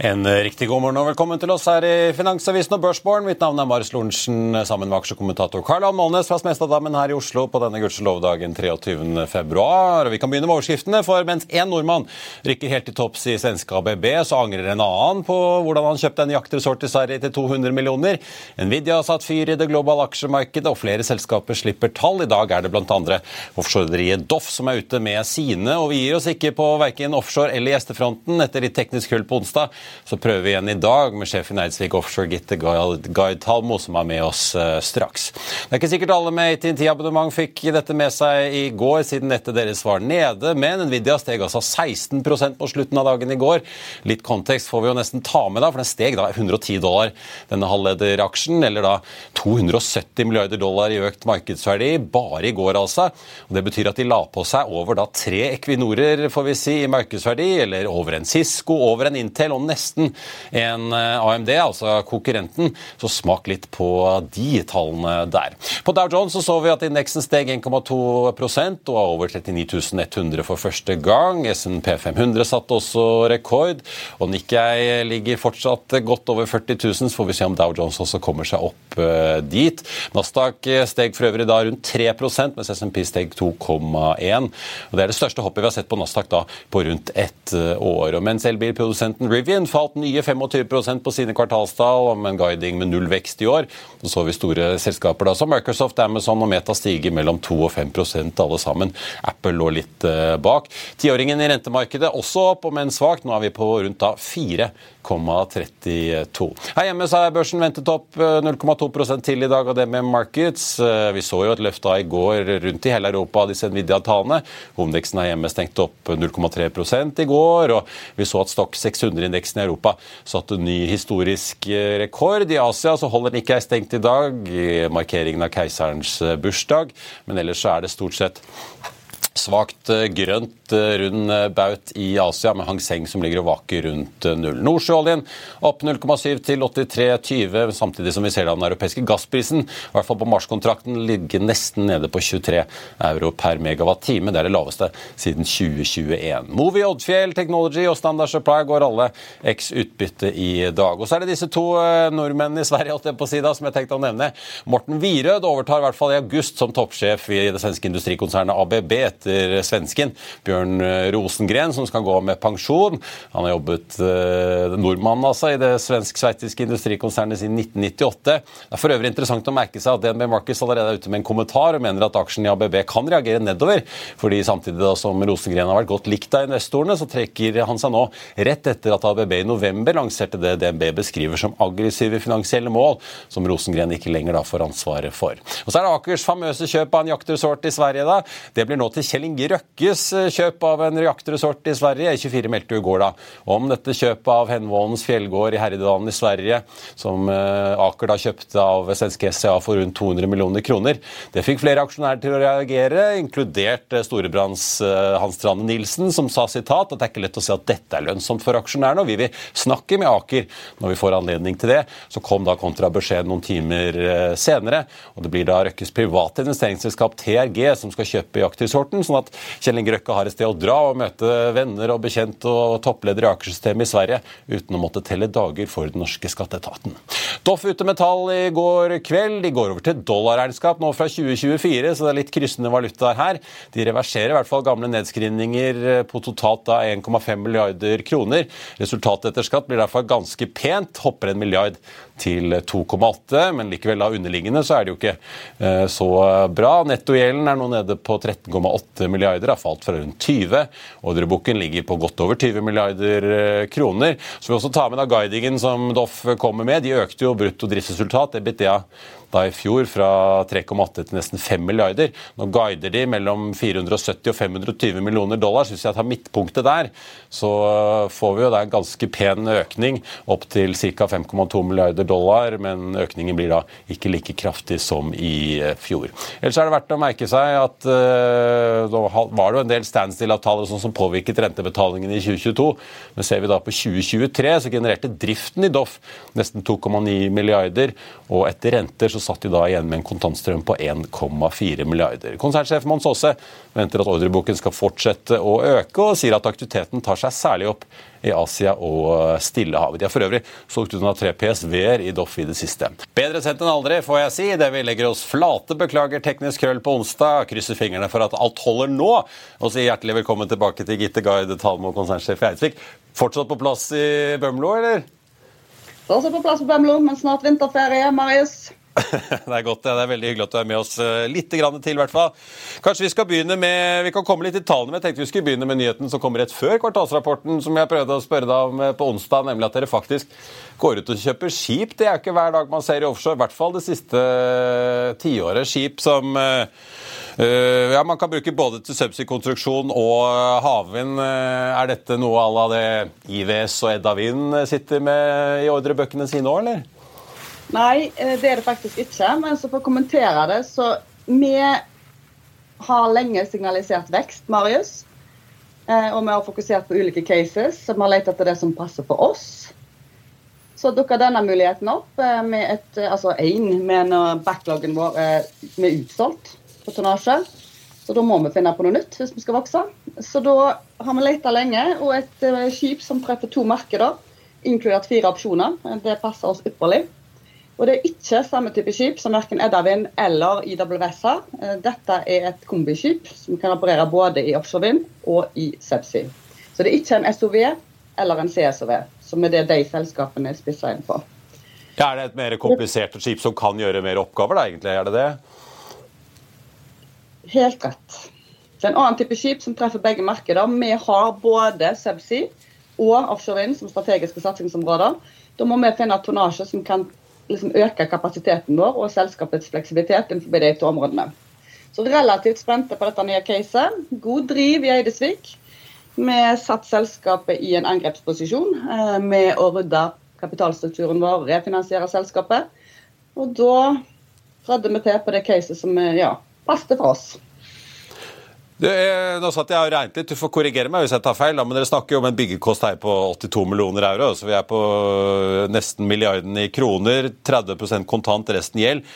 En riktig god morgen og velkommen til oss her i Finansavisen og Børsborn. Mitt navn er Marius Lorentzen sammen med aksjekommentator Karl Ann Molnes fra Smestadammen her i Oslo på denne gudskjelovdagen 23. februar. Vi kan begynne med overskriftene, for mens én nordmann rykker helt til topps i svenske ABB, så angrer en annen på hvordan han kjøpte en jaktresort i Sverige til 200 millioner. Nvidia har satt fyr i det globale aksjemarkedet, og flere selskaper slipper tall. I dag er det bl.a. offshorederiet Doff som er ute med sine, og vi gir oss ikke på verken offshore eller gjestefronten etter litt teknisk hull på onsdag. Så prøver vi igjen i dag med sjefen i Eidsvik Offshore, Gitte Guide Talmo, som er med oss uh, straks. Det er ikke sikkert alle med AT&T-abonnement fikk dette med seg i går, siden nettet deres var nede, men Nvidia steg altså 16% på slutten av dagen i går. Litt kontekst får vi jo nesten ta med, da, for den steg da 110 dollar, denne halvlederaksjen, eller da 270 milliarder dollar i økt markedsverdi bare i går, altså. Og Det betyr at de la på seg over da tre Equinorer, får vi si, i markedsverdi, eller over en Cisco, over en Intel og nesten en eh, AMD, altså konkurrenten. Så smak litt på de tallene der. På Dow Jones så, så vi at indeksen steg 1,2% og over 39 100 for første gang. SNP 500 satte også rekord. Og Nikkei ligger fortsatt godt over 40 000, så får vi se om Dow Jones også kommer seg opp uh, dit. Nasdaq steg for øvrig da rundt 3% mens SMP steg 2,1. Og Det er det største hoppet vi har sett på Nasdaq da på rundt ett år. Og Mens elbilprodusenten Rivian falt nye 25% på sine kvartalstall, med en guiding med null vekst i år. Så så vi store selskaper da, som Microsoft, Amazon og Meta stige mellom 2 og 5% alle sammen. Apple lå litt uh, bak. Tiåringen i rentemarkedet også opp, om enn svakt. Nå er vi på rundt da 4 0,32. Her hjemme så er børsen ventet opp 0,2 eh, til i dag og det med markets. Eh, vi så jo et løft da i går rundt i hele Europa av disse Nvidia-tallene. Omdeksen her hjemme stengte opp 0,3 i går. og Vi så at Stock 600-indeksen i Europa satte ny historisk eh, rekord. I Asia så holder den ikke stengt i dag, i markeringen av keiserens bursdag. Men ellers så er det stort sett Svakt eh, grønt eh, rund eh, baut i Asia, med Hang Seng som ligger og vaker rundt null. Nordsjøoljen opp 0,7 til 83,20, samtidig som vi ser den europeiske gassprisen, i hvert fall på Mars-kontrakten, ligger nesten nede på 23 euro per megawatt-time. Det er det laveste siden 2021. Movi, Oddfjell Technology og Standard Supply går alle x utbytte i dag. Og så er det disse to nordmennene i Sverige holdt jeg på sida, som jeg tenkte å nevne. Morten Wierød overtar i hvert fall i august som toppsjef i det svenske industrikonsernet ABB etter svensken Bjørn Rosengren, som skal gå med pensjon. Han har jobbet eh, nordmann altså, i det svensk-sveitsiske industrikonsernet siden 1998. Det er for øvrig interessant å merke seg at DNB Markets allerede er ute med en kommentar og mener at aksjen i ABB kan reagere nedover. fordi samtidig da som Rosengren har vært godt likt av investorene, så trekker han seg nå rett etter at ABB i november lanserte det DNB beskriver som aggressive finansielle mål, som Rosengren ikke lenger da får ansvaret for. Og Så er det Akers famøse kjøp av en jaktresort i Sverige. da. Det blir nå til Kjell Inge Røkkes eh, kjøp av en reaktorresort i Sverige. E24 meldte i går da om dette kjøpet av Henvollens fjellgård i Herjedalen i Sverige, som eh, Aker da kjøpte av svenske SCA for rundt 200 millioner kroner. Det fikk flere aksjonærer til å reagere, inkludert eh, Storebrands Hans Strande Nilsen, som sa sitat at det er ikke lett å se at dette er lønnsomt for aksjonærene, og vi vil snakke med Aker når vi får anledning til det. Så kom da kontrabeskjeden noen timer senere, og det blir da Røkkes private investeringsselskap TRG som skal kjøpe jaktresorten sånn at Kjell Inge Røkke har et sted å dra og møte venner og bekjente og toppledere i Aker-systemet i Sverige uten å måtte telle dager for den norske skatteetaten. Doff ute med tall i går kveld. De går over til dollarregnskap nå fra 2024, så det er litt kryssende valutaer her. De reverserer i hvert fall gamle nedskrivninger på totalt 1,5 milliarder kroner. Resultatet etter skatt blir derfor ganske pent, hopper en milliard til 2,8, men likevel da underliggende så er det jo ikke eh, så bra. Nettogjelden er nå nede på 13,8 milliarder, har falt fra rundt 20. Ordreboken ligger på godt over 20 milliarder eh, kroner. Så vi også ta med da guidingen som Doff kommer med. De økte jo brutto driftsresultat, EBITDA da i fjor fra 3,8 til nesten 5 milliarder. Nå guider de mellom 470 og 520 millioner dollar. Så hvis jeg tar midtpunktet der, så får vi jo da en ganske pen økning opp til ca. 5,2 milliarder dollar, men økningen blir da ikke like kraftig som i eh, fjor. Ellers er det verdt å merke seg at da var det jo en del standstill-avtaler sånn som påvirket rentebetalingen i 2022. Men ser vi da på 2023, så genererte driften i Doff nesten 2,9 milliarder, og etter renter så så satt de da igjen med en kontantstrøm på 1,4 milliarder. Konsernsjef Mons Aase venter at ordreboken skal fortsette å øke, og sier at aktiviteten tar seg særlig opp i Asia og Stillehavet. De har for øvrig solgt unna tre PSV-er i Doff i det siste. Bedre sent enn aldri, får jeg si. Det vi legger oss flate. Beklager teknisk krøll på onsdag. Krysser fingrene for at alt holder nå. Og sier hjertelig velkommen tilbake til Gitte Guide, Talmo konsernsjef i Eidsvik. Fortsatt på plass i Bømlo, eller? Fortsatt på plass på Bømlo, men snart vinterferie, Marius. det er godt. Det er veldig hyggelig at du er med oss eh, litt til, i hvert fall. Kanskje vi skal begynne med Vi kan komme litt i tallene, men jeg tenkte vi skulle begynne med nyheten som kommer rett før kvartalsrapporten, som jeg prøvde å spørre deg om eh, på onsdag, nemlig at dere faktisk går ut og kjøper skip. Det er ikke hver dag man ser i offshore, i hvert fall det siste eh, tiåret. Skip som ja, Man kan bruke både til subsea-konstruksjon og havvind. Er dette noe à la det IVS og Edda Wind sitter med i ordrebøkene sine òg, eller? Nei, eh, det er det faktisk ikke. Men så for å kommentere det, så vi har lenge signalisert vekst, Marius. Eh, og vi har fokusert på ulike cases, så vi har lett etter det som passer for oss. Så dukka denne muligheten opp eh, med et, altså én, med backloggen vår er utsolgt på tonnasje. Så da må vi finne på noe nytt hvis vi skal vokse. Så da har vi leta lenge, og et skip som treffer to markeder, inkludert fire opsjoner, det passer oss ypperlig. Og det er ikke samme type skip som verken Eddavind eller IWS har. Eh, dette er et kombiskip som kan operere både i offshorevind og i subsea. Så det er ikke en SOV eller en CSOV, som er det de selskapene er spissa inn på. Ja, er det et mer komplisert skip som kan gjøre mer oppgaver, da, egentlig? Er det det? Helt rett. Det er en annen type skip som treffer begge markeder. Vi har både subsea og offshorevind som strategiske satsingsområder. Da må vi finne tonnasje som kan liksom øke kapasiteten vår og selskapets fleksibilitet innenfor de to områdene. Så relativt spente på dette nye caset. God driv i Eidesvik. Vi satt selskapet i en angrepsposisjon eh, med å rydde kapitalstrukturen vår, refinansiere selskapet. Og da trådde vi til på det caset som ja, passet for oss. Er, nå satt jeg og regnet litt, du får korrigere meg hvis jeg tar feil, da, men dere snakker jo om en byggekost her på 82 millioner euro. Så vi er på øh, nesten milliarden i kroner. 30% kontant, resten gjeld.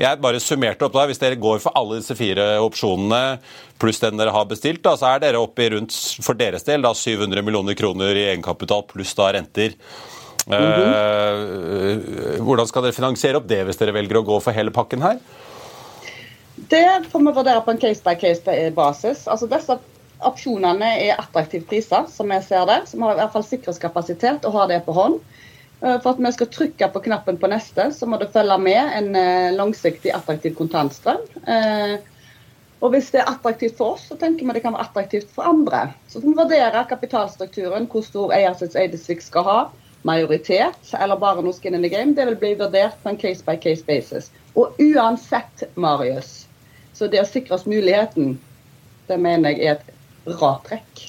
Jeg bare summerte opp da, Hvis dere går for alle disse fire opsjonene pluss den dere har bestilt, da, så er dere oppe i rundt for deres del da, 700 millioner kroner i egenkapital pluss da renter. Mm -hmm. uh, hvordan skal dere finansiere opp det hvis dere velger å gå for hele pakken her? Det får vi vurdere på en case-by-case-basis. Altså Disse opsjonene er attraktive priser, som jeg ser det. Som har i hvert fall sikkerhetskapasitet og har det på hånd. Eh, for at vi skal trykke på knappen på neste, så må det følge med en eh, langsiktig, attraktiv kontantstrøm. Eh, og hvis det er attraktivt for oss, så tenker vi det kan være attraktivt for andre. Så får vi vurdere kapitalstrukturen, hvor stor eiersats Eidesvik skal ha. Majoritet, eller bare noe skin in the game. Det vil bli vurdert på en case by case basis. Og uansett, Marius, så det å sikre oss muligheten, det mener jeg er et bra trekk.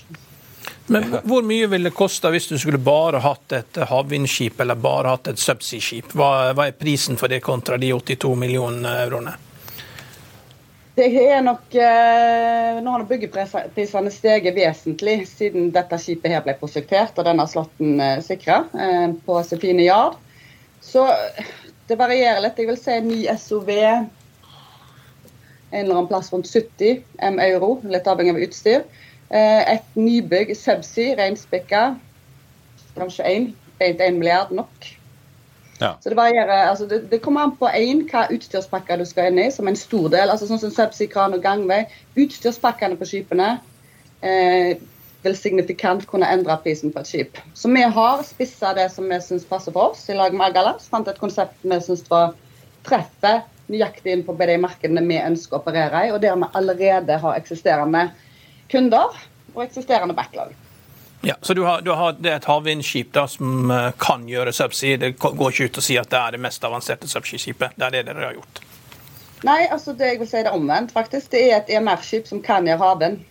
Men hvor mye ville det koste hvis du skulle bare hatt et havvindskip eller bare hatt et subsea-skip? Hva, hva, er prisen for det kontra de 82 millionene euroene? Det er nok eh, Nå har byggeprisene steget vesentlig siden dette skipet her ble prosjektert og denne slåtten eh, sikra eh, på Sefine Yard. Så det varierer litt. Jeg vil si en ny SOV en eller annen plass rundt 70 M euro, litt avhengig av utstyr. Eh, et nybygg subsea, reinspikka, kanskje 1 milliard nok. Ja. Så det varierer, altså det, det kommer an på én hva utstyrspakker du skal inn i, som en stor del. altså Sånn som subsea, kran og gangvei. Utstyrspakkene på skipene eh, vil signifikant kunne endre prisen på et skip. Så vi har spissa det som vi syns passer for oss, i lag med Agalas. Fant et konsept vi syns treffer nøyaktig inn på de markedene vi ønsker å operere i, og der vi allerede har eksisterende kunder og eksisterende backlog. Ja, så du har, du har, Det et havvindskip da, som eh, kan gjøre subsea. Det går ikke ut å si at det er det mest avanserte subsea-skipet. Det er det dere har gjort. Nei, altså det jeg vil si det er omvendt, faktisk. Det er et EMR-skip som kan gjøre havvind.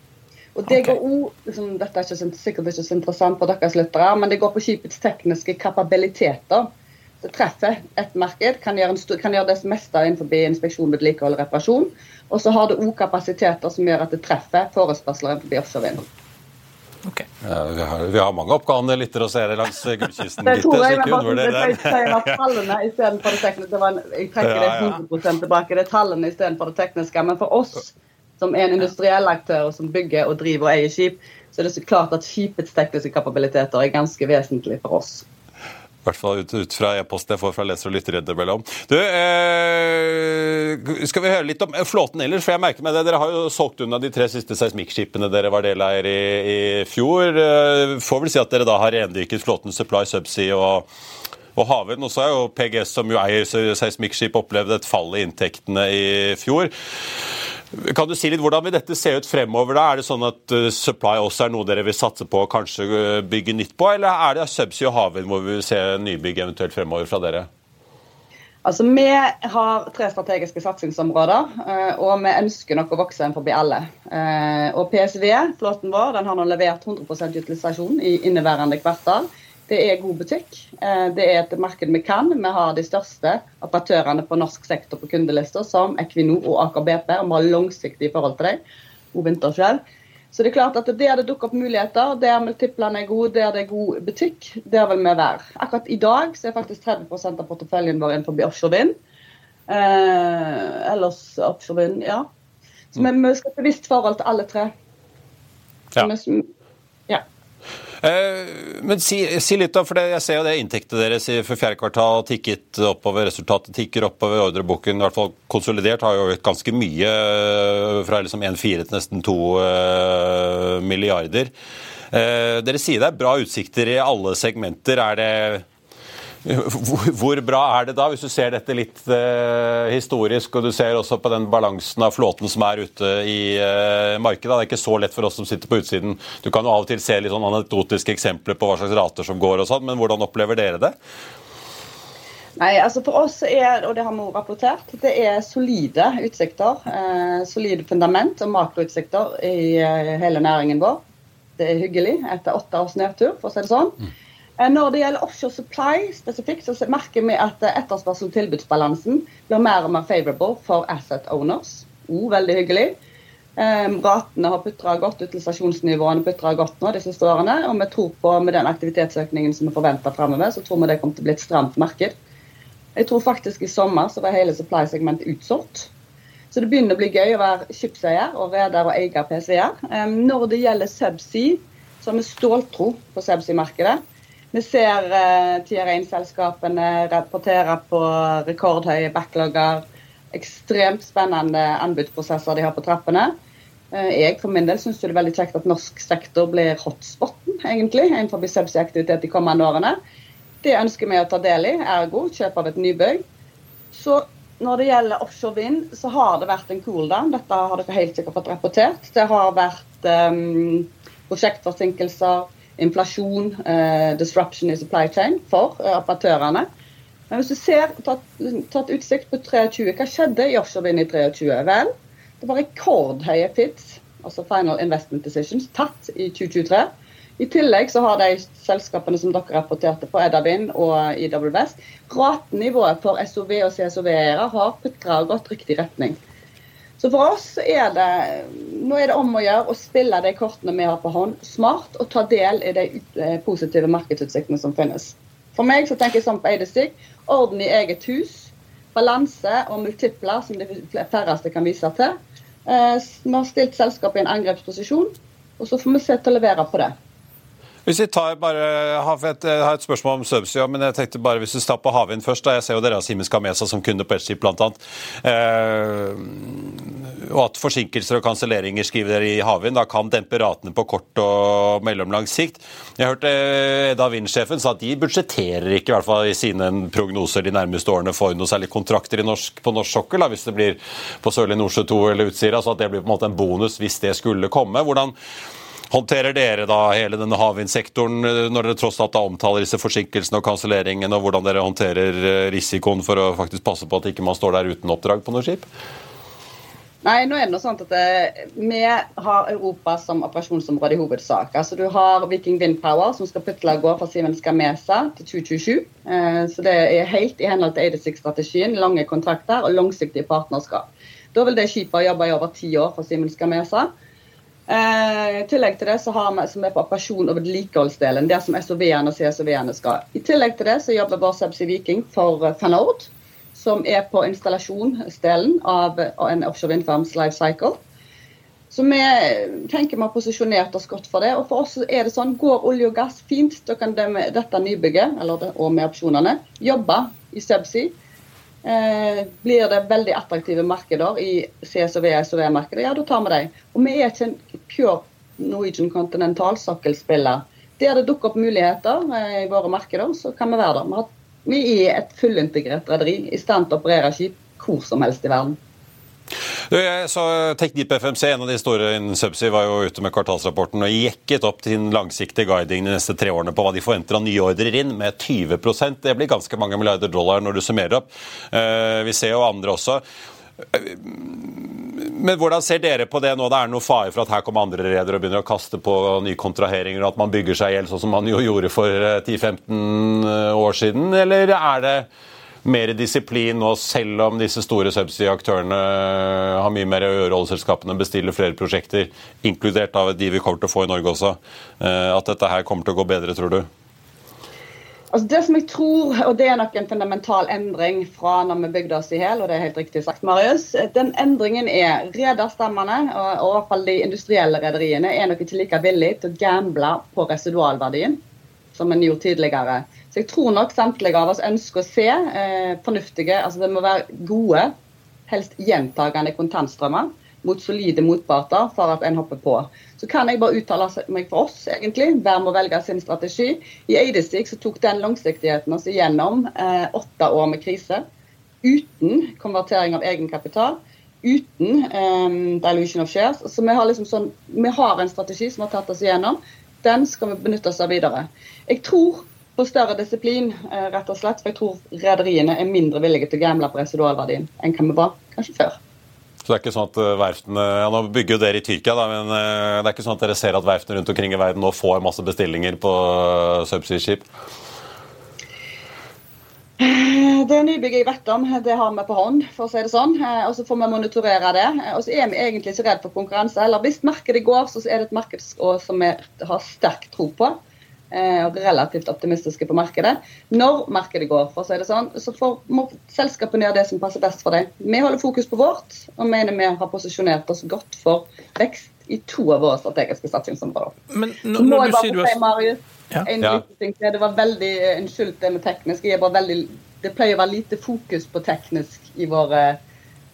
Og det Okay. går også, liksom, Dette er ikke, sikkert ikke så interessant for deres lyttere, men det går på skipets tekniske kapabiliteter. Det treffer et marked, kan gjøre, en stor, kan gjøre det meste innenfor inspeksjon, vedlikehold og reparasjon. Og så har det òg kapasiteter som gjør at det treffer forespørsler innenfor offshorevind. Okay. Ja, vi, har, vi har mange oppgående lyttere og seere langs eh, gullkysten. Det tror så jeg, det det. jeg var tallene istedenfor det tekniske. Det var en, jeg trekker det 100 tilbake. Det er tallene istedenfor det tekniske. Men for oss som er en industriell aktør og som bygger og driver og eier skip, så er det så klart at skipets tekniske kapabiliteter er ganske vesentlig for oss. I hvert fall ut, ut fra e-posten jeg får fra lesere og lyttere innimellom. Du, eh, skal vi høre litt om eh, flåten ellers? For jeg merker meg det, Dere har jo solgt unna de tre siste seismikkskipene dere var deleier i i fjor. Eh, får vel si at dere da har rendyrket flåten Supply Subsea og, og Havvind. Og så har jo PGS, som jo eier seismikkskip, opplevd et fall i inntektene i fjor. Kan du si litt Hvordan vil dette se ut fremover? da? Er det sånn at eh, Supply også er noe dere vil satse på og kanskje eh, bygge nytt på, eller er det Subsea og Havvind hvor vi vil se nybygg eventuelt fremover fra dere? Altså, Vi har tre strategiske satsingsområder, eh, og vi ønsker nok å vokse innenfor alle. Eh, Og PSV, flåten vår, den har nå levert 100% utilisasjon i inneværende kvartal. Det er god butikk. Eh, Det er et marked vi kan. Vi har de største operatørene på norsk sektor på kundelister, som Equinor og Aker BP, og vi har langsiktig forhold til dem. Og Wintershell. Så det er klart at der det dukker opp muligheter, der multiplene er gode, der det er god butikk, der vil vi være. Akkurat i dag så er faktisk 30 av porteføljen vår innenfor offshore vind. Eh, ellers offshore vind, ja. Så vi, vi skal ha et bevisst forhold til alle tre. Ja. Eh, men si, si litt da, for jeg ser jo det inntektene deres for fjerde kvartal tikket oppover, resultatet tikker oppover, ordreboken i hvert fall konsolidert har jo økt ganske mye, eh, fra liksom 1,4 til nesten 2 eh, milliarder. Dere sier det er bra utsikter i alle segmenter. Er det hvor, bra er det da, hvis du ser dette litt eh, historisk, og du ser også på den balansen av flåten som er ute i eh, markedet? Det er ikke så lett for oss som sitter på utsiden. Du kan jo av og til se litt sånn anekdotiske eksempler på hva slags rater som går og sånn, men hvordan opplever dere det? Nei, altså For oss er, og det har vi også rapportert, det er solide utsikter. Eh, solide fundament og makroutsikter i eh, hele næringen vår. Det er hyggelig etter åtte års nedtur, for å si det sånn. Eh, Når det gjelder offshore supply spesifikt, så merker vi at eh, etterspørsel- og tilbudsbalansen blir mer og mer favorable for asset owners. Oh, veldig hyggelig. Eh, ratene har putra godt, utilisasjonsnivåene putra godt nå de siste årene. Og vi tror på med den aktivitetsøkningen som vi forventer fremover, så tror vi det kommer til å bli et stramt marked. Jeg tror faktisk i sommer så var hele supply-segmentet utsolgt. Så det begynner å bli gøy å være skipseier og reder og eier PSV-er. Um, når det gjelder subsea, så har vi ståltro på subsea-markedet. Vi ser uh, TR1-selskapene rapportere på rekordhøye backlogger. Ekstremt spennende anbudsprosesser de har på trappene. Eh, Jeg for min del syns det er veldig kjekt at norsk sektor blir hotspoten egentlig, innenfor subsea-aktivitet de kommende årene. Det ønsker vi å ta del i, ergo kjøp av et nybygg. Så når det gjelder offshore vind, så har det vært en cooldown. Dette har dere helt sikkert fått rapportert. Det har vært um, prosjektforsinkelser, inflasjon, eh, disruption i supply chain for eh, operatørene. Men hvis du ser, tatt, tatt utsikt på 23, hva skjedde i offshorevind i 23? Vel, det var rekordhøye FIDs, altså Final Investment Decisions, tatt i 2023. I tillegg så har de selskapene som dere rapporterte på, Edavind og IWS, ratenivået for SOV og CSOV-eiere har putra og gått riktig retning. Så for oss er det nå er det om å gjøre å spille de kortene vi har på hånd, smart og ta del i de eh, positive markedsutsiktene som finnes. For meg så tenker jeg sånn på Eidestig. Orden i eget hus. balanse og multipler som de færreste kan vise til. Eh, vi har stilt selskapet i en angrepsposisjon, og så får vi se til å levere på det. Hvis vi tar bare, Jeg har et spørsmål om Subsea, men jeg tenkte bare hvis vi tar på havvind først. da Jeg ser jo dere har Simen Skamesa som kunde på ett skip, bl.a. Eh, og at forsinkelser og kanselleringer skriver dere i havvind, da kan dempe ratene på kort og mellomlang sikt. Jeg hørte Edda Wind-sjefen sa at de budsjetterer ikke i hvert fall i sine prognoser de nærmeste årene for noe særlig kontrakter norsk, på norsk sokkel, hvis det blir på Sørlige Nordsjø 2 eller Utsira. Så at det blir på en måte en bonus hvis det skulle komme. Hvordan håndterer dere da hele denne havvindsektoren eh, når dere tross alt omtaler disse forsinkelsene og kanselleringene, og hvordan dere håndterer eh, risikoen for å faktisk passe på at ikke man står der uten oppdrag på noe skip? Nei, nå er det noe sånt at eh, Vi har Europa som operasjonsområde i hovedsak. Altså Du har Viking Wind Power som skal putle av gårde fra Siemens Gamesa til 2027. Eh, så Det er helt i henhold til 86-strategien. Lange kontrakter og langsiktige partnerskap. Da vil det skipet jobbe i over ti år for Siemens Gamesa. Eh, I tillegg til det så har vi som er på operasjon og vedlikeholdsdelen, der som SOV-ene og CSOV-ene skal. I tillegg til det så jobber vår Subsea Viking for eh, Fanord, som er på installasjonsdelen av en offshore vindfarms life cycle. Så vi tenker vi har posisjonert oss godt for det. Og for oss er det sånn, går olje og gass fint, da kan de, dette nybygget, eller og med opsjonene, jobbe i subsea Eh, blir det veldig attraktive markeder i CSOV og SOV-markedet, ja, da tar vi dem. Og vi er ikke en pure Norwegian kontinentalsokkelspiller. Der det dukker opp muligheter eh, i våre markeder, så kan vi være der. Vi er et fullintegrert rederi i stand til å operere skip hvor som helst i verden. Så Teknip FMC, en av de store innen subsea, var jo ute med kvartalsrapporten og jekket opp sin langsiktige guiding de neste tre årene på hva de forventer av nye ordrer inn, med 20% Det blir ganske mange milliarder dollar når du summerer opp. Eh, vi ser jo andre også. Eh, men hvordan ser dere på det nå? Det er noe fare for at her kommer andre redere og begynner å kaste på nye kontraheringer, og at man bygger seg i hjel, sånn som man jo gjorde for 10-15 eh, år siden? Eller er det mer disiplin nå, selv om disse store subsea-aktørene har mye mer å gjøre, oljeselskapene bestiller flere prosjekter, inkludert av de vi kommer til å få i Norge også. Eh, at dette her kommer til å gå bedre, tror du? Altså det som jeg tror, og det er nok en fundamental endring fra når vi bygde oss i hjel, og det er helt riktig sagt, Marius. Den endringen er rederstammene, og i hvert fall de industrielle rederiene, er nok ikke like villige til å gamble på residualverdien som en gjorde tidligere. Så jeg tror nok samtlige av oss ønsker å se eh, fornuftige altså Det må være gode, helst gjentagende kontantstrømmer mot solide motparter for at en hopper på. Så kan jeg bare uttale meg for oss, egentlig. Hver må velge sin strategi. I Eidesvik så tok den langsiktigheten oss igjennom eh, åtte år med krise. Uten konvertering av egenkapital. Uten eh, dilution of shares. Så vi har, liksom sånn, vi har en strategi som har tatt oss igjennom. Den skal vi benytte oss av videre. Jeg tror på større disiplin, eh, rett og slett. For jeg tror rederiene er mindre villige til å gamble på residualverdien enn hva vi var kanskje før. Så det er ikke sånn at eh, verftene, ja Nå bygger jo dere i Tyrkia, da, men eh, det er ikke sånn at dere ser at verftene rundt omkring i verden nå får masse bestillinger på subsea-skip? Det nybygget jeg vet om, det har vi på hånd, for å si det sånn. Og så får vi monitorere det. Og så er vi egentlig ikke redd for konkurranse. Eller hvis markedet går, så er det et marked som vi har sterk tro på. Eh, og relativt optimistiske på markedet. Når markedet går, for å si det sånn, så får, må selskapene gjøre det som passer best for dem. Vi holder fokus på vårt, og mener vi har posisjonert oss godt for vekst i to av våre strategiske satsingsområder. Men når, når du sier du har... Marius, ja. en ja. ting til. Det var veldig, Unnskyld det med teknisk. Jeg er bare veldig, det pleier å være lite fokus på teknisk i våre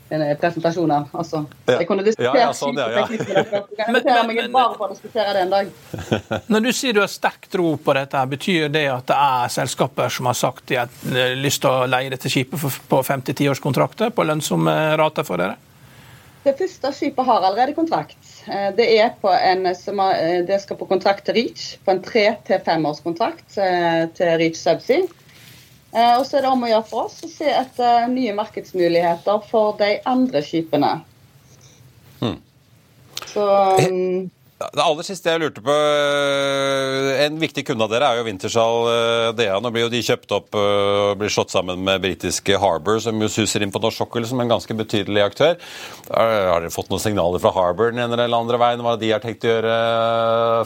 presentasjoner. Altså, ja. Jeg kunne diskutert ja, ja, sånn, ja, ja. Jeg meg bare for å diskutere det en dag. Når du sier du har sterk tro på dette, betyr det at det er selskaper som har sagt de har eh, lyst til å leie dette skipet på 50-10-årskontrakter på lønnsomme rater for dere? Det første skipet har allerede kontrakt. Eh, det, er på en, eh, det skal på kontrakt til Reach, på en tre til fem års kontrakt til Reach Subsea. Eh, og så er det om å gjøre for oss å se etter nye markedsmuligheter for de andre skipene. Hmm. Så um, det aller siste jeg lurte på eh, En viktig kunde av dere er jo Wintershall eh, DA. Nå blir jo de kjøpt opp og blir slått sammen med britiske Harbour, som jo suser inn på norsk sokkel som en ganske betydelig aktør. Har dere fått noen signaler fra Harbour den ene eller andre veien hva de har tenkt å gjøre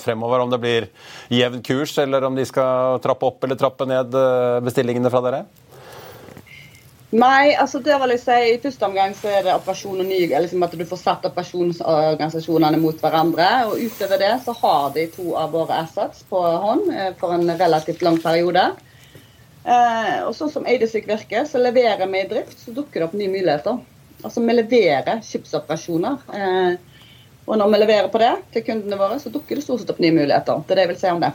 fremover? Om det blir jevn kurs, eller om de skal trappe opp eller trappe ned bestillingene fra dere? Nei, altså det vil jeg si i første omgang så er det operasjon og ny, liksom at du får satt operasjonsorganisasjonene mot hverandre. og Utover det så har de to av våre assets på hånd eh, for en relativt lang periode. Eh, og sånn som Eidesvik virker, så leverer vi i drift, så dukker det opp nye muligheter. Altså vi leverer skipsoperasjoner. Eh, og når vi leverer på det til kundene våre, så dukker det stort sett opp nye muligheter. Det er det jeg vil si om det.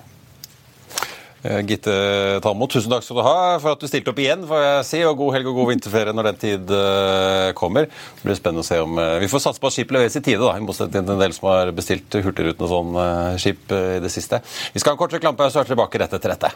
Eh, Gitte Talmo, tusen takk skal du ha for at du stilte opp igjen. får jeg si, og God helg og god vinterferie når den tid uh, kommer. Det blir spennende å se om uh, Vi får satse på at skip leveres i tide, da, i motsetning til en del som har bestilt Hurtigruten og sånn skip i det siste. Vi skal ha en kort reklamepause og er tilbake rett etter dette.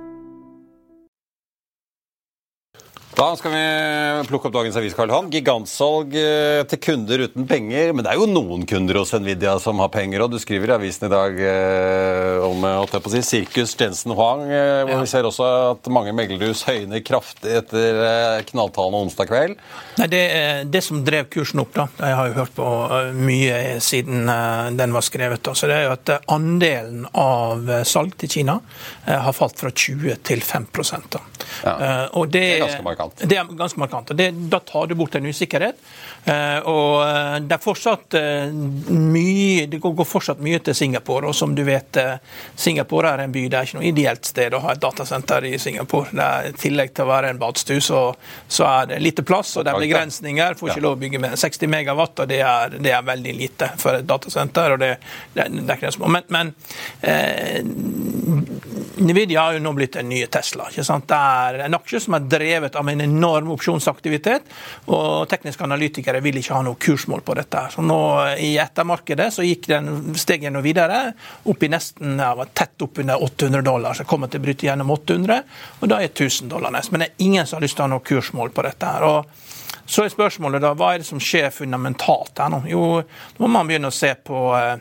Da skal vi plukke opp dagens avis, Karl Han. Gigantsalg eh, til kunder uten penger. Men det er jo noen kunder hos Nvidia som har penger, og du skriver i avisen i dag eh, om på å si, sirkus Jensen Huang. Eh, hvor ja. Vi ser også at mange meglerhus høyner kraftig etter eh, onsdag kveld. Nei, det, det, som drev kursen opp, da, jeg har jo hørt på eh, mye siden eh, den var skrevet, da, så det er jo at andelen av salg til Kina har falt fra 20 til 5 da. Ja. Og det, det er ganske markant markant. Det er ganske markant. Det, da tar du bort en usikkerhet. Uh, og eh, det er fortsatt uh, mye Det går fortsatt mye til Singapore. Og som du vet, Singapore er en by. Det er ikke noe ideelt sted å ha et datasenter i Singapore. Det er, I tillegg til å være en badstue, så, så, er det lite plass, og det er begrensninger. Får ikke lov å bygge med 60 megawatt, og det er, det er veldig lite for et datasenter. og det, det, det er ikke små. Men, men Nvidia har jo nå blitt en ny Tesla. ikke sant? Det er en aksje som er drevet av en enorm opsjonsaktivitet. og Tekniske analytikere vil ikke ha noe kursmål på dette. Så nå I ettermarkedet så gikk den steg gjennom videre, opp i nesten, ja, tett oppunder 800 dollar. Så kommer til å bryte gjennom 800, og da er 1000 dollar nest. Men det er ingen som har lyst til å ha noe kursmål på dette. her, og så er spørsmålet da, Hva er det som skjer fundamentalt her nå? Jo, nå må man begynne å se på eh,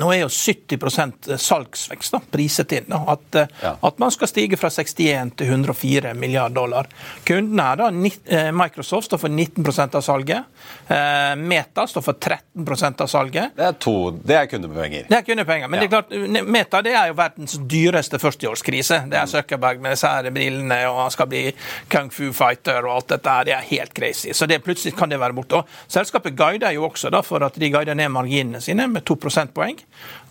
nå er jo 70 salgsvekst da, priset inn. Da, at, eh, ja. at, man skal stige fra 61 til 104 milliarder dollar. Kundene her, da, eh, Microsoft står for 19% av salget. Eh, Meta står for 13% av salget. Det er, to, det er kundepenger. Det er kundepenger, Men ja. det er klart, Meta det er jo verdens dyreste førsteårskrise. Det er Zuckerberg med sære brillene, og han skal bli kung fu fighter og alt dette. her, Det er helt crazy. Så det, plutselig kan det være borte. Og selskapet guider jo også da, for at de guider ned marginene sine med 2 prosentpoeng.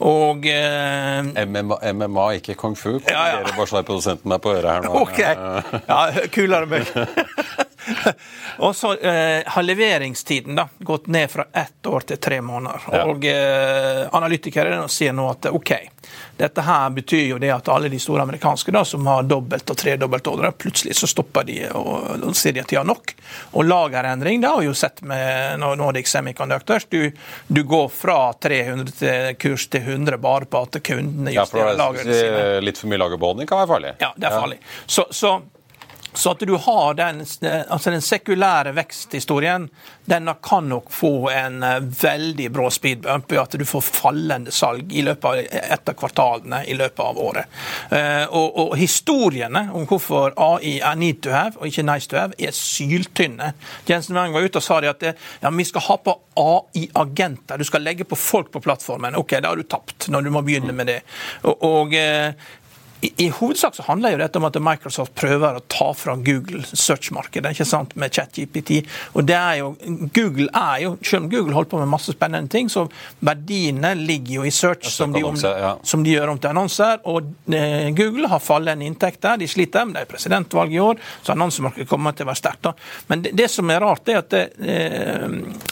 Og eh, MMA, MMA, ikke kung fu? Ja, ja. Bare så produsenten meg på øret her nå. Ok, ja, kulere meg. og så eh, har leveringstiden da, gått ned fra ett år til tre måneder. Ja. Og eh, analytikere sier nå at OK, dette her betyr jo det at alle de store amerikanske da, som har dobbelt og tredobbelt ordre, plutselig så stopper de og, og sier de at de har nok. Og lagerendring, det har vi jo sett med Nordic Semiconductors. Du, du går fra 300 til kurs til 100 bare på at kundene Ja, justerer er, lagrene sine. litt for mye lagerbeholdning kan være farlig. Ja, det er farlig. Så, så, så at du har den, altså den sekulære veksthistorien, den kan nok få en eh, veldig brå speedbump ved at du får fallende salg i løpet av et av kvartalene i løpet av året. Eh, og, og historiene om hvorfor AI er need to have og ikke nice to have, er syltynne. Jensen Wang var ute og sa at det, ja, vi skal ha på AI-agenter. Du skal legge på folk på plattformen. Ok, da har du tapt, når du må begynne med det. Og, og eh, i, I hovedsak så handler jo dette om at Microsoft prøver å ta fra Google search-markedet ikke sant, med ChatGPT. Og det er jo, Google er jo, Selv om Google holder på med masse spennende ting, så verdiene ligger jo i search, som de, om, ja. som de gjør om til annonser. Og eh, Google har fallende inntekter, de sliter, men det er presidentvalg i år, så annonsemarkedet kommer til å være sterkt. da. Men det, det som er rart, er at det, eh,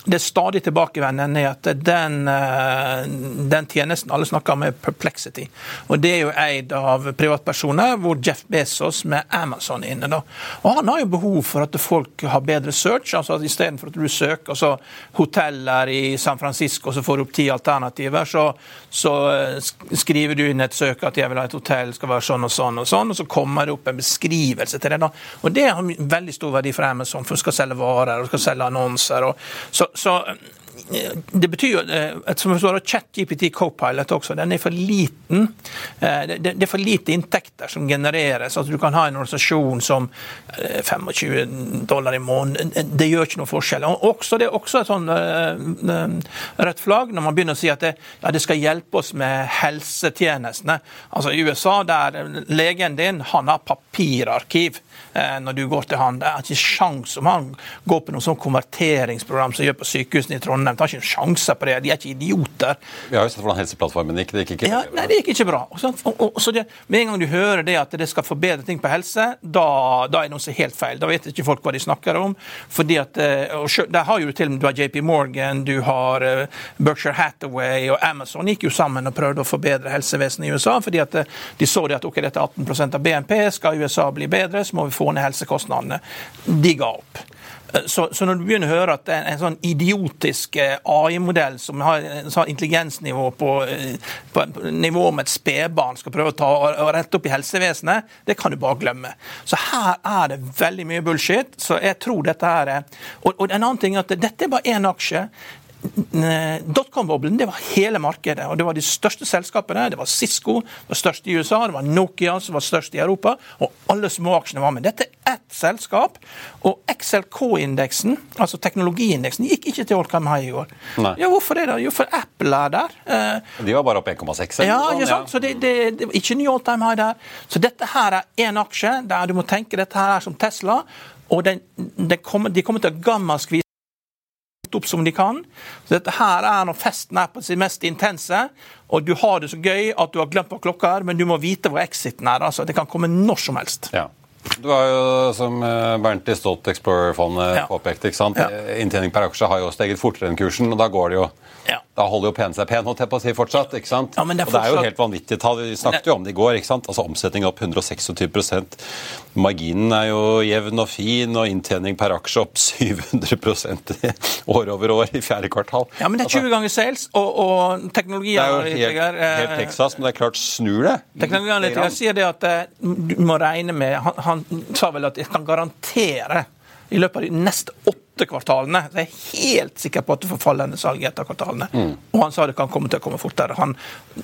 det stadig tilbakevendende er at den, eh, den tjenesten alle snakker om, er Perplexity. Og det er jo eid av privatpersoner, hvor Jeff Bezos med Amazon inne. da. Og Han har jo behov for at folk har bedre search. altså at Istedenfor at du søker altså hoteller i San Francisco, så får du opp ti alternativer, så, så eh, skriver du inn et søk at jeg vil ha et hotell, skal være sånn og sånn, og sånn, og så kommer det opp en beskrivelse til det. da. Og Det har veldig stor verdi for Amazon, for du skal selge varer og skal selge annonser. og så, så det betyr jo eh, at som står, ChatGPT Copilot også, den er for liten. Eh, Det er for lite inntekter som genereres. altså Du kan ha en organisasjon som eh, 25 dollar i måneden. Det gjør ikke noe forskjell. Også, det er også et sånn eh, eh, rødt flagg når man begynner å si at det, ja, det skal hjelpe oss med helsetjenestene. Altså I USA, der legen din han har papirarkiv eh, når du går til han. Det er ikke sjans om han går på noe sånn konverteringsprogram som gjør på sykehusene i Trondheim. Det har ikke sjanser på det. De er ikke idioter. Vi har jo sett hvordan Helseplattformen gikk. Det gikk ikke Ja, nei, det gikk ikke bra. Og, så- det, med en gang du hører det at det skal forbedre ting på helse, da, da er noe som er helt feil. Da vet ikke folk hva de snakker om. fordi at, eh, og Der har jo til og med du har JP Morgan, du har eh, Berkshire Hathaway og Amazon gikk jo sammen og prøvde å forbedre helsevesenet i USA. fordi at eh, de så det at ok, dette er 18% av BNP, skal USA bli bedre, så må få ned helsekostnadene. De ga opp. Eh, Så, så når du begynner å høre at en, en sånn idiotisk eh, AI-modell som har en sånn intelligensnivå på, eh, på, på nivå med et spedbarn skal prøve å ta og, og rette opp i helsevesenet, det kan du bare glemme. Så her er det veldig mye bullshit. Så jeg tror dette er Og, og en annen ting er at dette er bare én aksje. Dotcom-boblen det var hele markedet. og Det var de største selskapene. Det var Cisco, det var størst i USA, det var Nokia som var størst i Europa. Og alle småaksjene var med. Dette er ett selskap. Og XLK-indeksen, altså teknologiindeksen, gikk ikke til all time high i går. Nei. Ja, Hvorfor det? da? Jo, for Apple er der. Eh, De var bare opp 1,6. ja, noe ikke sant? Så det, det, det ikke ny all time high der. Så dette her er én aksje der du må tenke dette her er som Tesla. Og den, den kommer, de kommer til å gammaskvise opp som de kan. Så dette her er når festen er på sitt mest intense, og du har det så gøy at du har glemt hva klokka er, men du må vite hvor exiten er. altså Det kan komme når som helst. Ja. Du har jo, som eh, Bernt i Stolt Explorer-fondet Ja. påpekte, ikke sant? Ja. Eh, inntjening per aksje har jo steget fortere enn kursen, og da går det jo Ja. Da holder jo pen seg pen, holdt jeg på å si, fortsatt. ikke sant? Ja, det er Og det er jo helt vanvittige tall. Vi snakket jo om det i går. ikke sant? Altså Omsetning opp 126% Marginen er jo jevn og fin, og inntjening per aksje opp 700% år over år i fjerde kvartal. Ja, men det er 20 ganger sales, og, og Det er jo helt, teknologianalytiker helt eh, Texas, men det er klart snur det. Teknologianalytikeren sier det at eh, du må regne med han, han sa vel at jeg kan garantere i løpet av de neste åtte kvartalene så jeg er helt sikker på at du får fallende salg etter kvartalene. Mm. Og han sa det kan komme til å komme fortere. Han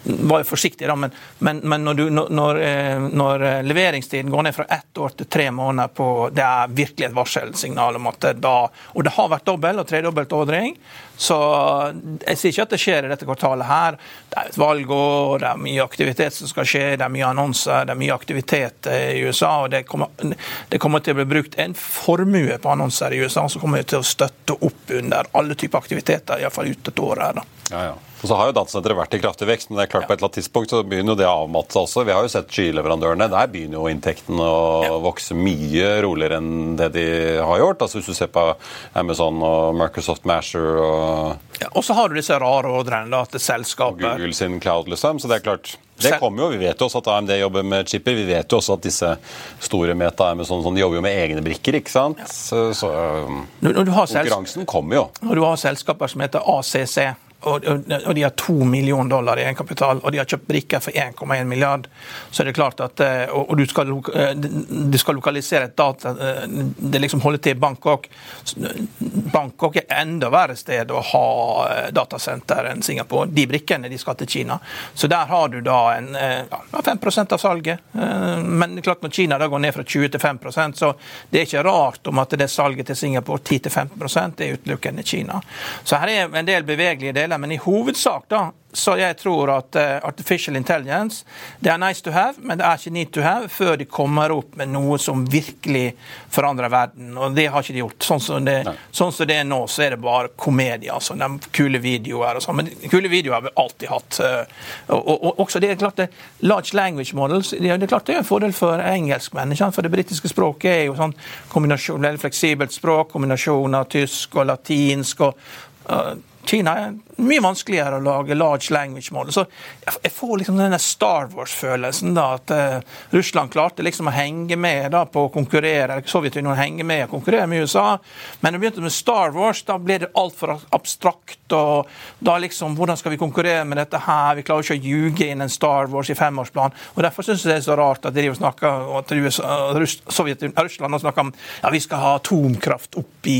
var jo forsiktig, da, men, men, men når, du, når, når, eh, eh, leveringstiden går ned fra ett år til tre måneder på Det er virkelig et varselsignal om at da Og det har vært dobbel og tredobbelt ordring. Så jeg sier ikke at det skjer i dette kvartalet her. Det er et valgår, det er mye aktivitet som skal skje, det er mye annonser, det er mye aktivitet eh, i USA. og Det kommer, det kommer til å bli brukt en formue på annonser i USA som kommer til å støtte opp under alle typer aktiviteter, iallfall ut et år her. da. Ja, ja. Og så har jo datasenteret vært i kraftig vekst, men det er klart på et eller annet tidspunkt så begynner jo det å avmatte seg også. Vi har jo sett skyleverandørene. Der begynner jo inntektene å vokse mye roligere enn det de har gjort. Altså Hvis du ser på Amazon og Microsoft Masher og Ja, og så har du disse rare ordrene da, til og. Google sin cloud, liksom. Så det er klart det kommer jo, Vi vet jo også at AMD jobber med chipper. Vi vet jo også at disse store Meta Amazon sånn, de jobber jo med egne brikker. ikke sant? Så, så um, konkurransen kommer jo. når du har selskaper som heter ACC, og, og, de har to millioner dollar i egenkapital, og de har kjøpt brikker for 1,1 milliard, så er det klart at eh, Og, og du, skal, eh, du skal lokalisere et data eh, Det liksom holder til i Bangkok. Bangkok er enda verre sted å ha datasenter enn Singapore. De brikkene de skal til Kina. Så der har du da en, ja, 5 av salget. Men er klart når Kina da går ned fra 20 til 5% så det er ikke rart om at det salget til Singapore 10-15% er utelukkende Kina. Så her er en del bevegelige deler, men i hovedsak da så jeg tror at eh, artificial intelligence det er nice to have, men det er ikke need to have før de kommer opp med noe som virkelig forandrer verden. Og det har ikke de gjort. Sånn som det, sånn som det er nå, så er det bare komedie. altså de Kule videoer og sånn. Men kule videoer har vi alltid hatt. eh, Og, og, og også det er klart det, Large language models det er, det klart det er en fordel for engelskmenn. For det britiske språket er jo sånn kombinasjon, veldig fleksibelt språk, kombinasjon av tysk og latinsk. og uh, Kina mye vanskeligere å lage large language model. Så jeg får liksom denne Star Wars-følelsen. da, At eh, Russland klarte liksom å henge med da på å konkurrere, Sovjetunionen å henge med og konkurrere med USA. Men når det begynte med Star Wars, da ble det altfor abstrakt. og da liksom, Hvordan skal vi konkurrere med dette her? Vi klarer ikke å ljuge inn en Star Wars i femårsplan. og Derfor syns jeg det er så rart at de snakker, og at USA, Russ, Russland nå snakker om ja, vi skal ha atomkraft opp i,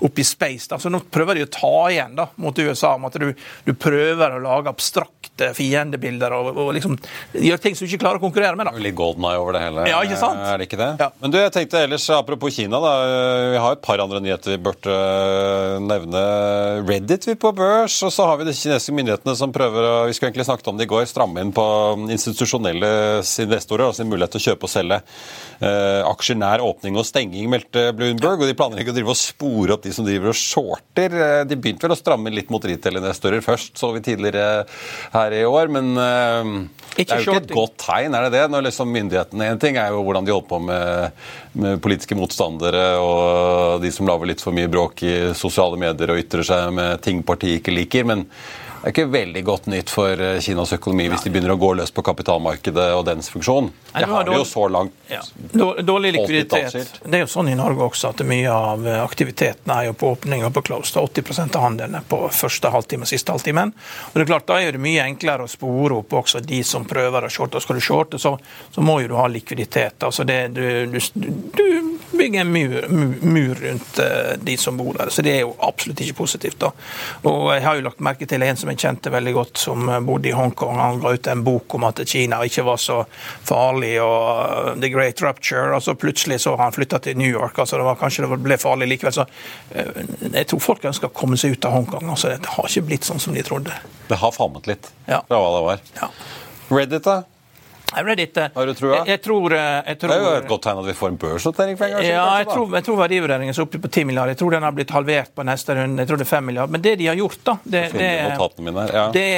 opp i space. da, så Nå prøver de å ta igjen da, mot USA om at du, du prøver å lage abstrakte fiendebilder og, og liksom gjøre ting som du ikke klarer å konkurrere med. da. Litt golden eye over det hele. Ja, ikke sant? Er det ikke det? Ja. Men du, jeg tenkte ellers, apropos Kina, da. Vi har et par andre nyheter vi burde øh, nevne. Reddit vi på børs, og så har vi de kinesiske myndighetene som prøver å Vi skulle egentlig snakket om det i går, stramme inn på institusjonelle investorer og sin mulighet til å kjøpe og selge eh, aksjer nær åpning og stenging, meldte Bloomberg. Og de planlegger å drive og spore opp de som driver og shorter. Eh, De begynte vel å stramme litt mot retail-investorer først, så vi tidligere her i år. Men eh, det er jo ikke et godt tegn, er det det? Når liksom myndighetene En ting er jo hvordan de holder på med, med politiske motstandere og de som lager litt for mye bråk i sosiale medier og ytrer seg med ting partiet ikke liker. men det er ikke veldig godt nytt for eh, Kinas økonomi hvis de begynner å gå løs på kapitalmarkedet og dens funksjon. Det har de jo så langt. Ja. Dårlig likviditet. Det er jo sånn i Norge også at mye av eh, aktiviteten er jo på åpning og på close. Det er 80% av handelen er på første halvtime siste halvtimen. Og det er klart, Da er det mye enklere å spore opp også de som prøver å shorte. Skal du shorte, så, så må jo du ha likviditet. Altså det, du, du, du bygger en mur, mur, rundt eh, de som bor der. Så det er jo absolutt ikke positivt. da. Og jeg har jo lagt merke til en som jeg kjente veldig godt, som eh, bodde i Hongkong. Han ga ut en bok om at Kina ikke var så farlig, og uh, The Great Rupture. Og så plutselig så har han flytta til New York. altså det var Kanskje det ble farlig likevel. Så eh, jeg tror folk ønsker å komme seg ut av Hongkong. altså Det har ikke blitt sånn som de trodde. Det har falmet litt Ja. fra hva det var. Ja. Reddit, da? Reddit, eh, Har du trua? Jeg, jeg tror, eh, jeg tror Det er jo et godt tegn at vi får en børsnotering. Ja, jeg tror, jeg tror verdivurderingen er oppe på 10 milliarder. Jeg tror den har blitt halvert på neste runde. Jeg tror det er 5 milliarder. Men det de har gjort, da Det, det, her, ja. det,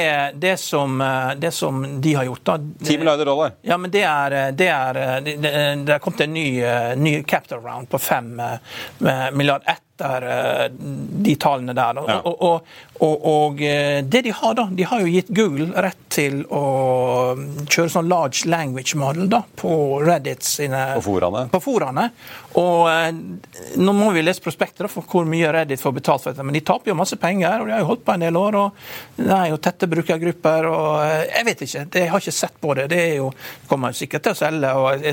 det, som, eh, det som de har gjort, da 10 milliarder dollar. Ja, men det er Det er, det, er kommet en ny, ny capital round på 5 milliarder etter de tallene der. Ja. Og, og, og, og eh, det de har, da De har jo gitt Google rett til å kjøre sånn large language model da, på Reddit sine På foraene. på foraene. Og eh, nå må vi lese prospekter for hvor mye Reddit får betalt for dette. Men de taper jo masse penger, og de har jo holdt på en del år. og Det er jo tette brukergrupper. og eh, Jeg vet ikke, jeg har ikke sett på det. Det er jo, kommer jo sikkert til å selge. og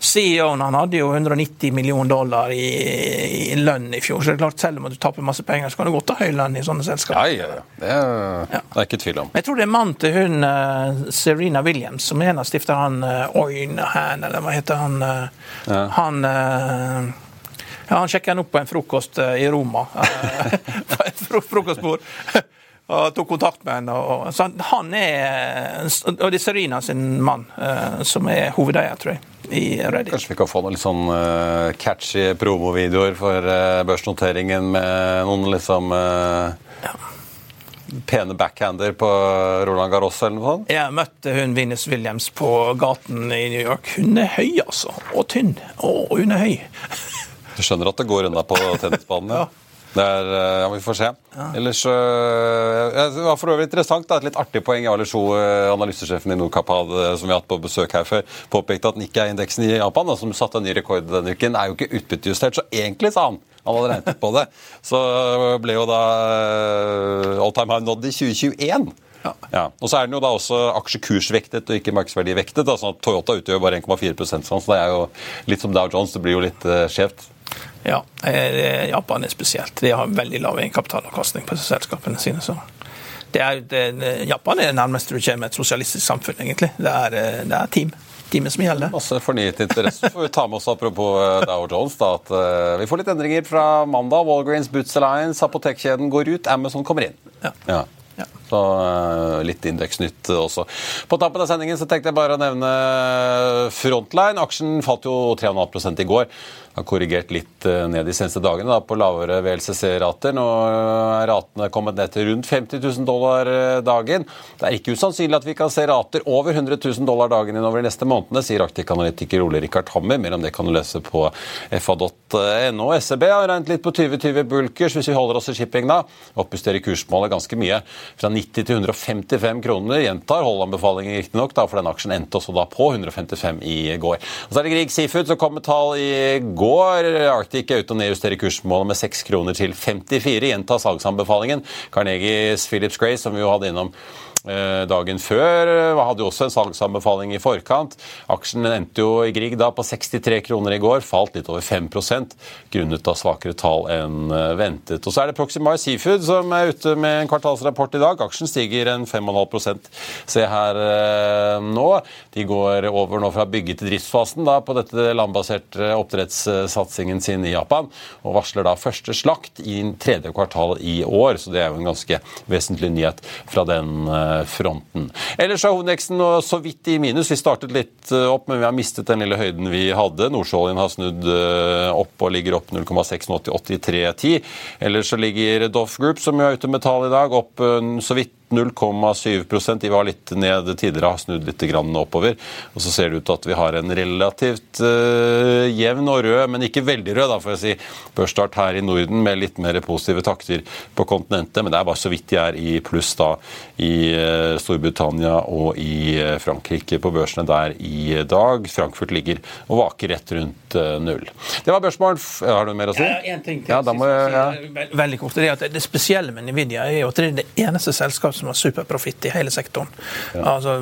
CEO-en han hadde jo 190 millioner dollar i, i lønn i fjor. Så det er klart, selv om du taper masse penger, så kan du godt ha høy lønn i sånne selskaper. Ja, ja, ja. Det er det er ikke tvil om. Jeg tror det er mannen til hun eh, Serena Williams, som er en av stifterne uh, Oynhan, eller hva heter han? ja. Han eh, ja, Han sjekka han opp på en frokost eh, i Roma. eh, på et frokostbord. Og tok kontakt med henne. Og, så han- er Og det er Serena sin mann eh, som er hovedeier, tror jeg, i Reddit. Kanskje vi kan få noen litt sånn eh, catchy promovideoer for eh, børsnoteringen med noen liksom uh, pene backhander på Roland Garros eller noe sånt? Jeg møtte hun Venus Williams på gaten i New York. Hun er høy, altså. Og tynn. Og hun er høy. Du skjønner at det går unna på tennisbanen? ja. Det er, eh, ja, Vi får se. Ja. Ellers uh, Det var for øvrig interessant. Da, et litt artig poeng Ali Sjo, analysesjefen i Nordkapp, som vi har hatt på besøk her før, påpekte at Nikkei-indeksen i Japan, da, som satte en ny rekord denne uken, er jo ikke utbyttejustert. Så egentlig, sa han, han hadde regnet på det, så ble jo da all time high nådd i 2021. Ja. ja. Og så er den jo da også aksjekursvektet og ikke markedsverdivektet. Da, sånn at Toyota utgjør bare 1,4 sånn, så det er jo litt som Dow Jones. Det blir jo litt uh, skjevt. Ja, eh, Japan er spesielt. De har veldig lav egenkapitalavkastning på selskapene sine. så det er, det, Japan er det nærmeste du kommer et sosialistisk samfunn, egentlig. Det er, eh, det er team. Teamet som gjelder. Masse fornyet interesse. får vi ta med oss apropos eh, Dow Jones, da, at uh, vi får litt endringer fra mandag. Walgreens, Boots Alliance, apotekkjeden går ut, Amazon kommer inn. Ja. ja. Ja. Så uh, litt indeksnytt også. På tappen av sendingen så tenkte jeg bare å nevne Frontline. Aksjen falt jo 3,5 i går har korrigert litt eh, ned de seneste dagene da, på lavere VLCC-rater. Nå er ratene kommet ned til rundt 50 000 dollar eh, dagen. Det er ikke usannsynlig at vi kan se rater over 100 000 dollar dagen innover de neste månedene, sier Arktik-analytiker Ole Rikard Hammer. Mer om det kan du lese på fa.no. SEB har regnet litt på 2020 bulkers, hvis vi holder oss i shipping da. Oppjusterer kursmålet ganske mye. Fra 90 til 155 kroner. Gjentar holdanbefalingen riktignok, for den aksjen endte også da på 155 i går. Og så er det Grieg Seafood som kom med tall i går går Arctic ut og nedjusterer kursmålet med 6 kroner til 54. Gjenta salgsanbefalingen. Carnegies Philips Gray, som vi jo hadde innom dagen før. Eh, hadde jo også en salgsanbefaling i forkant. Aksjen endte jo i Grieg da på 63 kroner i går, falt litt over 5 grunnet av svakere tall enn eh, ventet. Og så er det Proximar Seafood som er ute med en kvartalsrapport i dag. Aksjen stiger en 5,5% Se her nå. De går over nå fra bygge til driftsfasen da på dette landbaserte oppdrettssatsingen sin i Japan, og varsler da første slakt i tredje kvartal i år. Så det er jo en ganske vesentlig nyhet fra den fronten. Ellers er hovedveksten så vidt i minus. Vi startet litt eh, opp, men vi har mistet den lille høyden vi hadde. Nordsjøoljen har snudd eh, opp og ligger opp 0,6 nå til 83,10. Ellers så ligger Doff Group, som jo er ute med tall i dag, opp eh, så vidt 0,7% De var litt ned tidligere, har snudd litt oppover. Og så ser det ut til at vi har en relativt uh, jevn og rød, men ikke veldig rød, da, får jeg si, børsstart her i Norden med litt mer positive takter på kontinentet. Men det er bare så vidt de er i pluss da i uh, Storbritannia og i uh, Frankrike på børsene der i dag. Frankfurt ligger og vaker rett rundt null. Det var børsmål. Har du mer å si? Ja, en ting til. Ja, må, ja. Veldig kort. Det, det spesielle med Nvidia er jo at det er det eneste selskapet som har superprofitt i hele sektoren. Ja. Altså,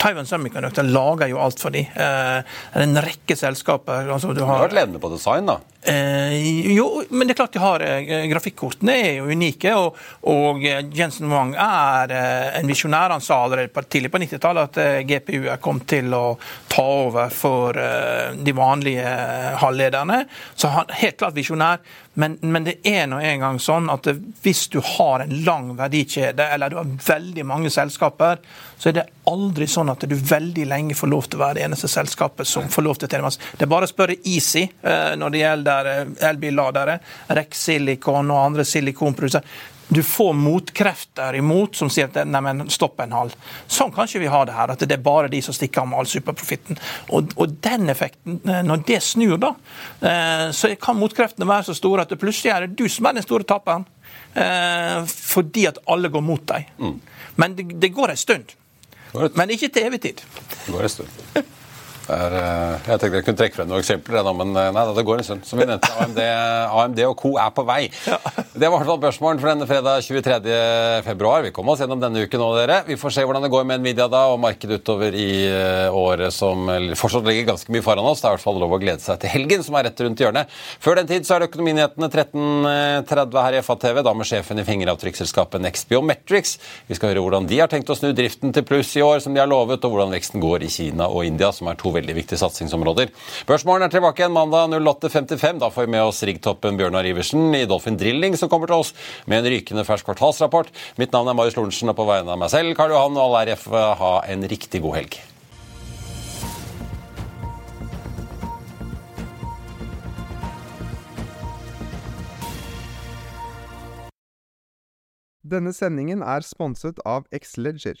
Taiwan Semiconductor lager jo alt for dem. Eh, det er en rekke selskaper. Altså, du har, vært ledende på design, da? Eh, jo, men det er klart de har eh, Grafikkortene er jo unike, og, og Jensen Wang er eh, en visjonær. Han sa allerede tidlig på 90-tallet at eh, GPU er kommet til å ta over for eh, de vanlige halvlederne. Så han helt klart visjonær. Men, men, det er nå engang sånn at hvis du har en lang verdikjede, eller du har veldig mange selskaper, så er det aldri sånn at du veldig lenge får lov til å være det eneste selskapet som får lov til å tjene masse. Det er bare å spørre Easy når det gjelder elbilladere, Rex Silicon og andre silikonprodusenter. Du får motkrefter imot som sier at nei, men stopp en halv. Sånn kan ikke vi ha det her. At det er bare de som stikker av med all superprofitten. Og, og, den effekten, eh, når det snur, da, eh, så kan motkreftene være så store at det plutselig er det du som er den store taperen. Eh, fordi at alle går mot deg. Mm. Men det, det går en stund. Men ikke til evig tid. Det går en stund. Er, eh, jeg tenkte jeg kunne trekke frem noen eksempler, men eh, nei, det går en stund. Som vi nevnte, AMD, AMD og co. er på vei. Ja. Det var i hvert fall børsmålen for denne fredag 23. februar. Vi kommer oss gjennom denne uken nå, dere. Vi får se hvordan det går med Nvidia da, og markedet utover i eh, året som fortsatt ligger ganske mye foran oss. Det er i hvert fall lov å glede seg til helgen, som er rett rundt hjørnet. Før den tid så er det Økonominyhetene 13.30 her i FA-TV, da med sjefen i fingeravtrykksselskapet Next Biometrics. Vi skal høre hvordan de har tenkt å snu driften til pluss i år, som de har lovet, og hvordan veksten går i Kina og India, som er to veldig viktige satsingsområder. Børsmorgen er tilbake igjen mandag 08.55. Da får vi med oss riggtoppen Bjørnar Iversen i Dolphin Drilling, som kommer til oss med en rykende fersk kvartalsrapport. Mitt navn er Marius Lorentzen, og på vegne av meg selv, Karl Johan og alle RF, ha en riktig god helg. Denne sendingen er sponset av Xleger.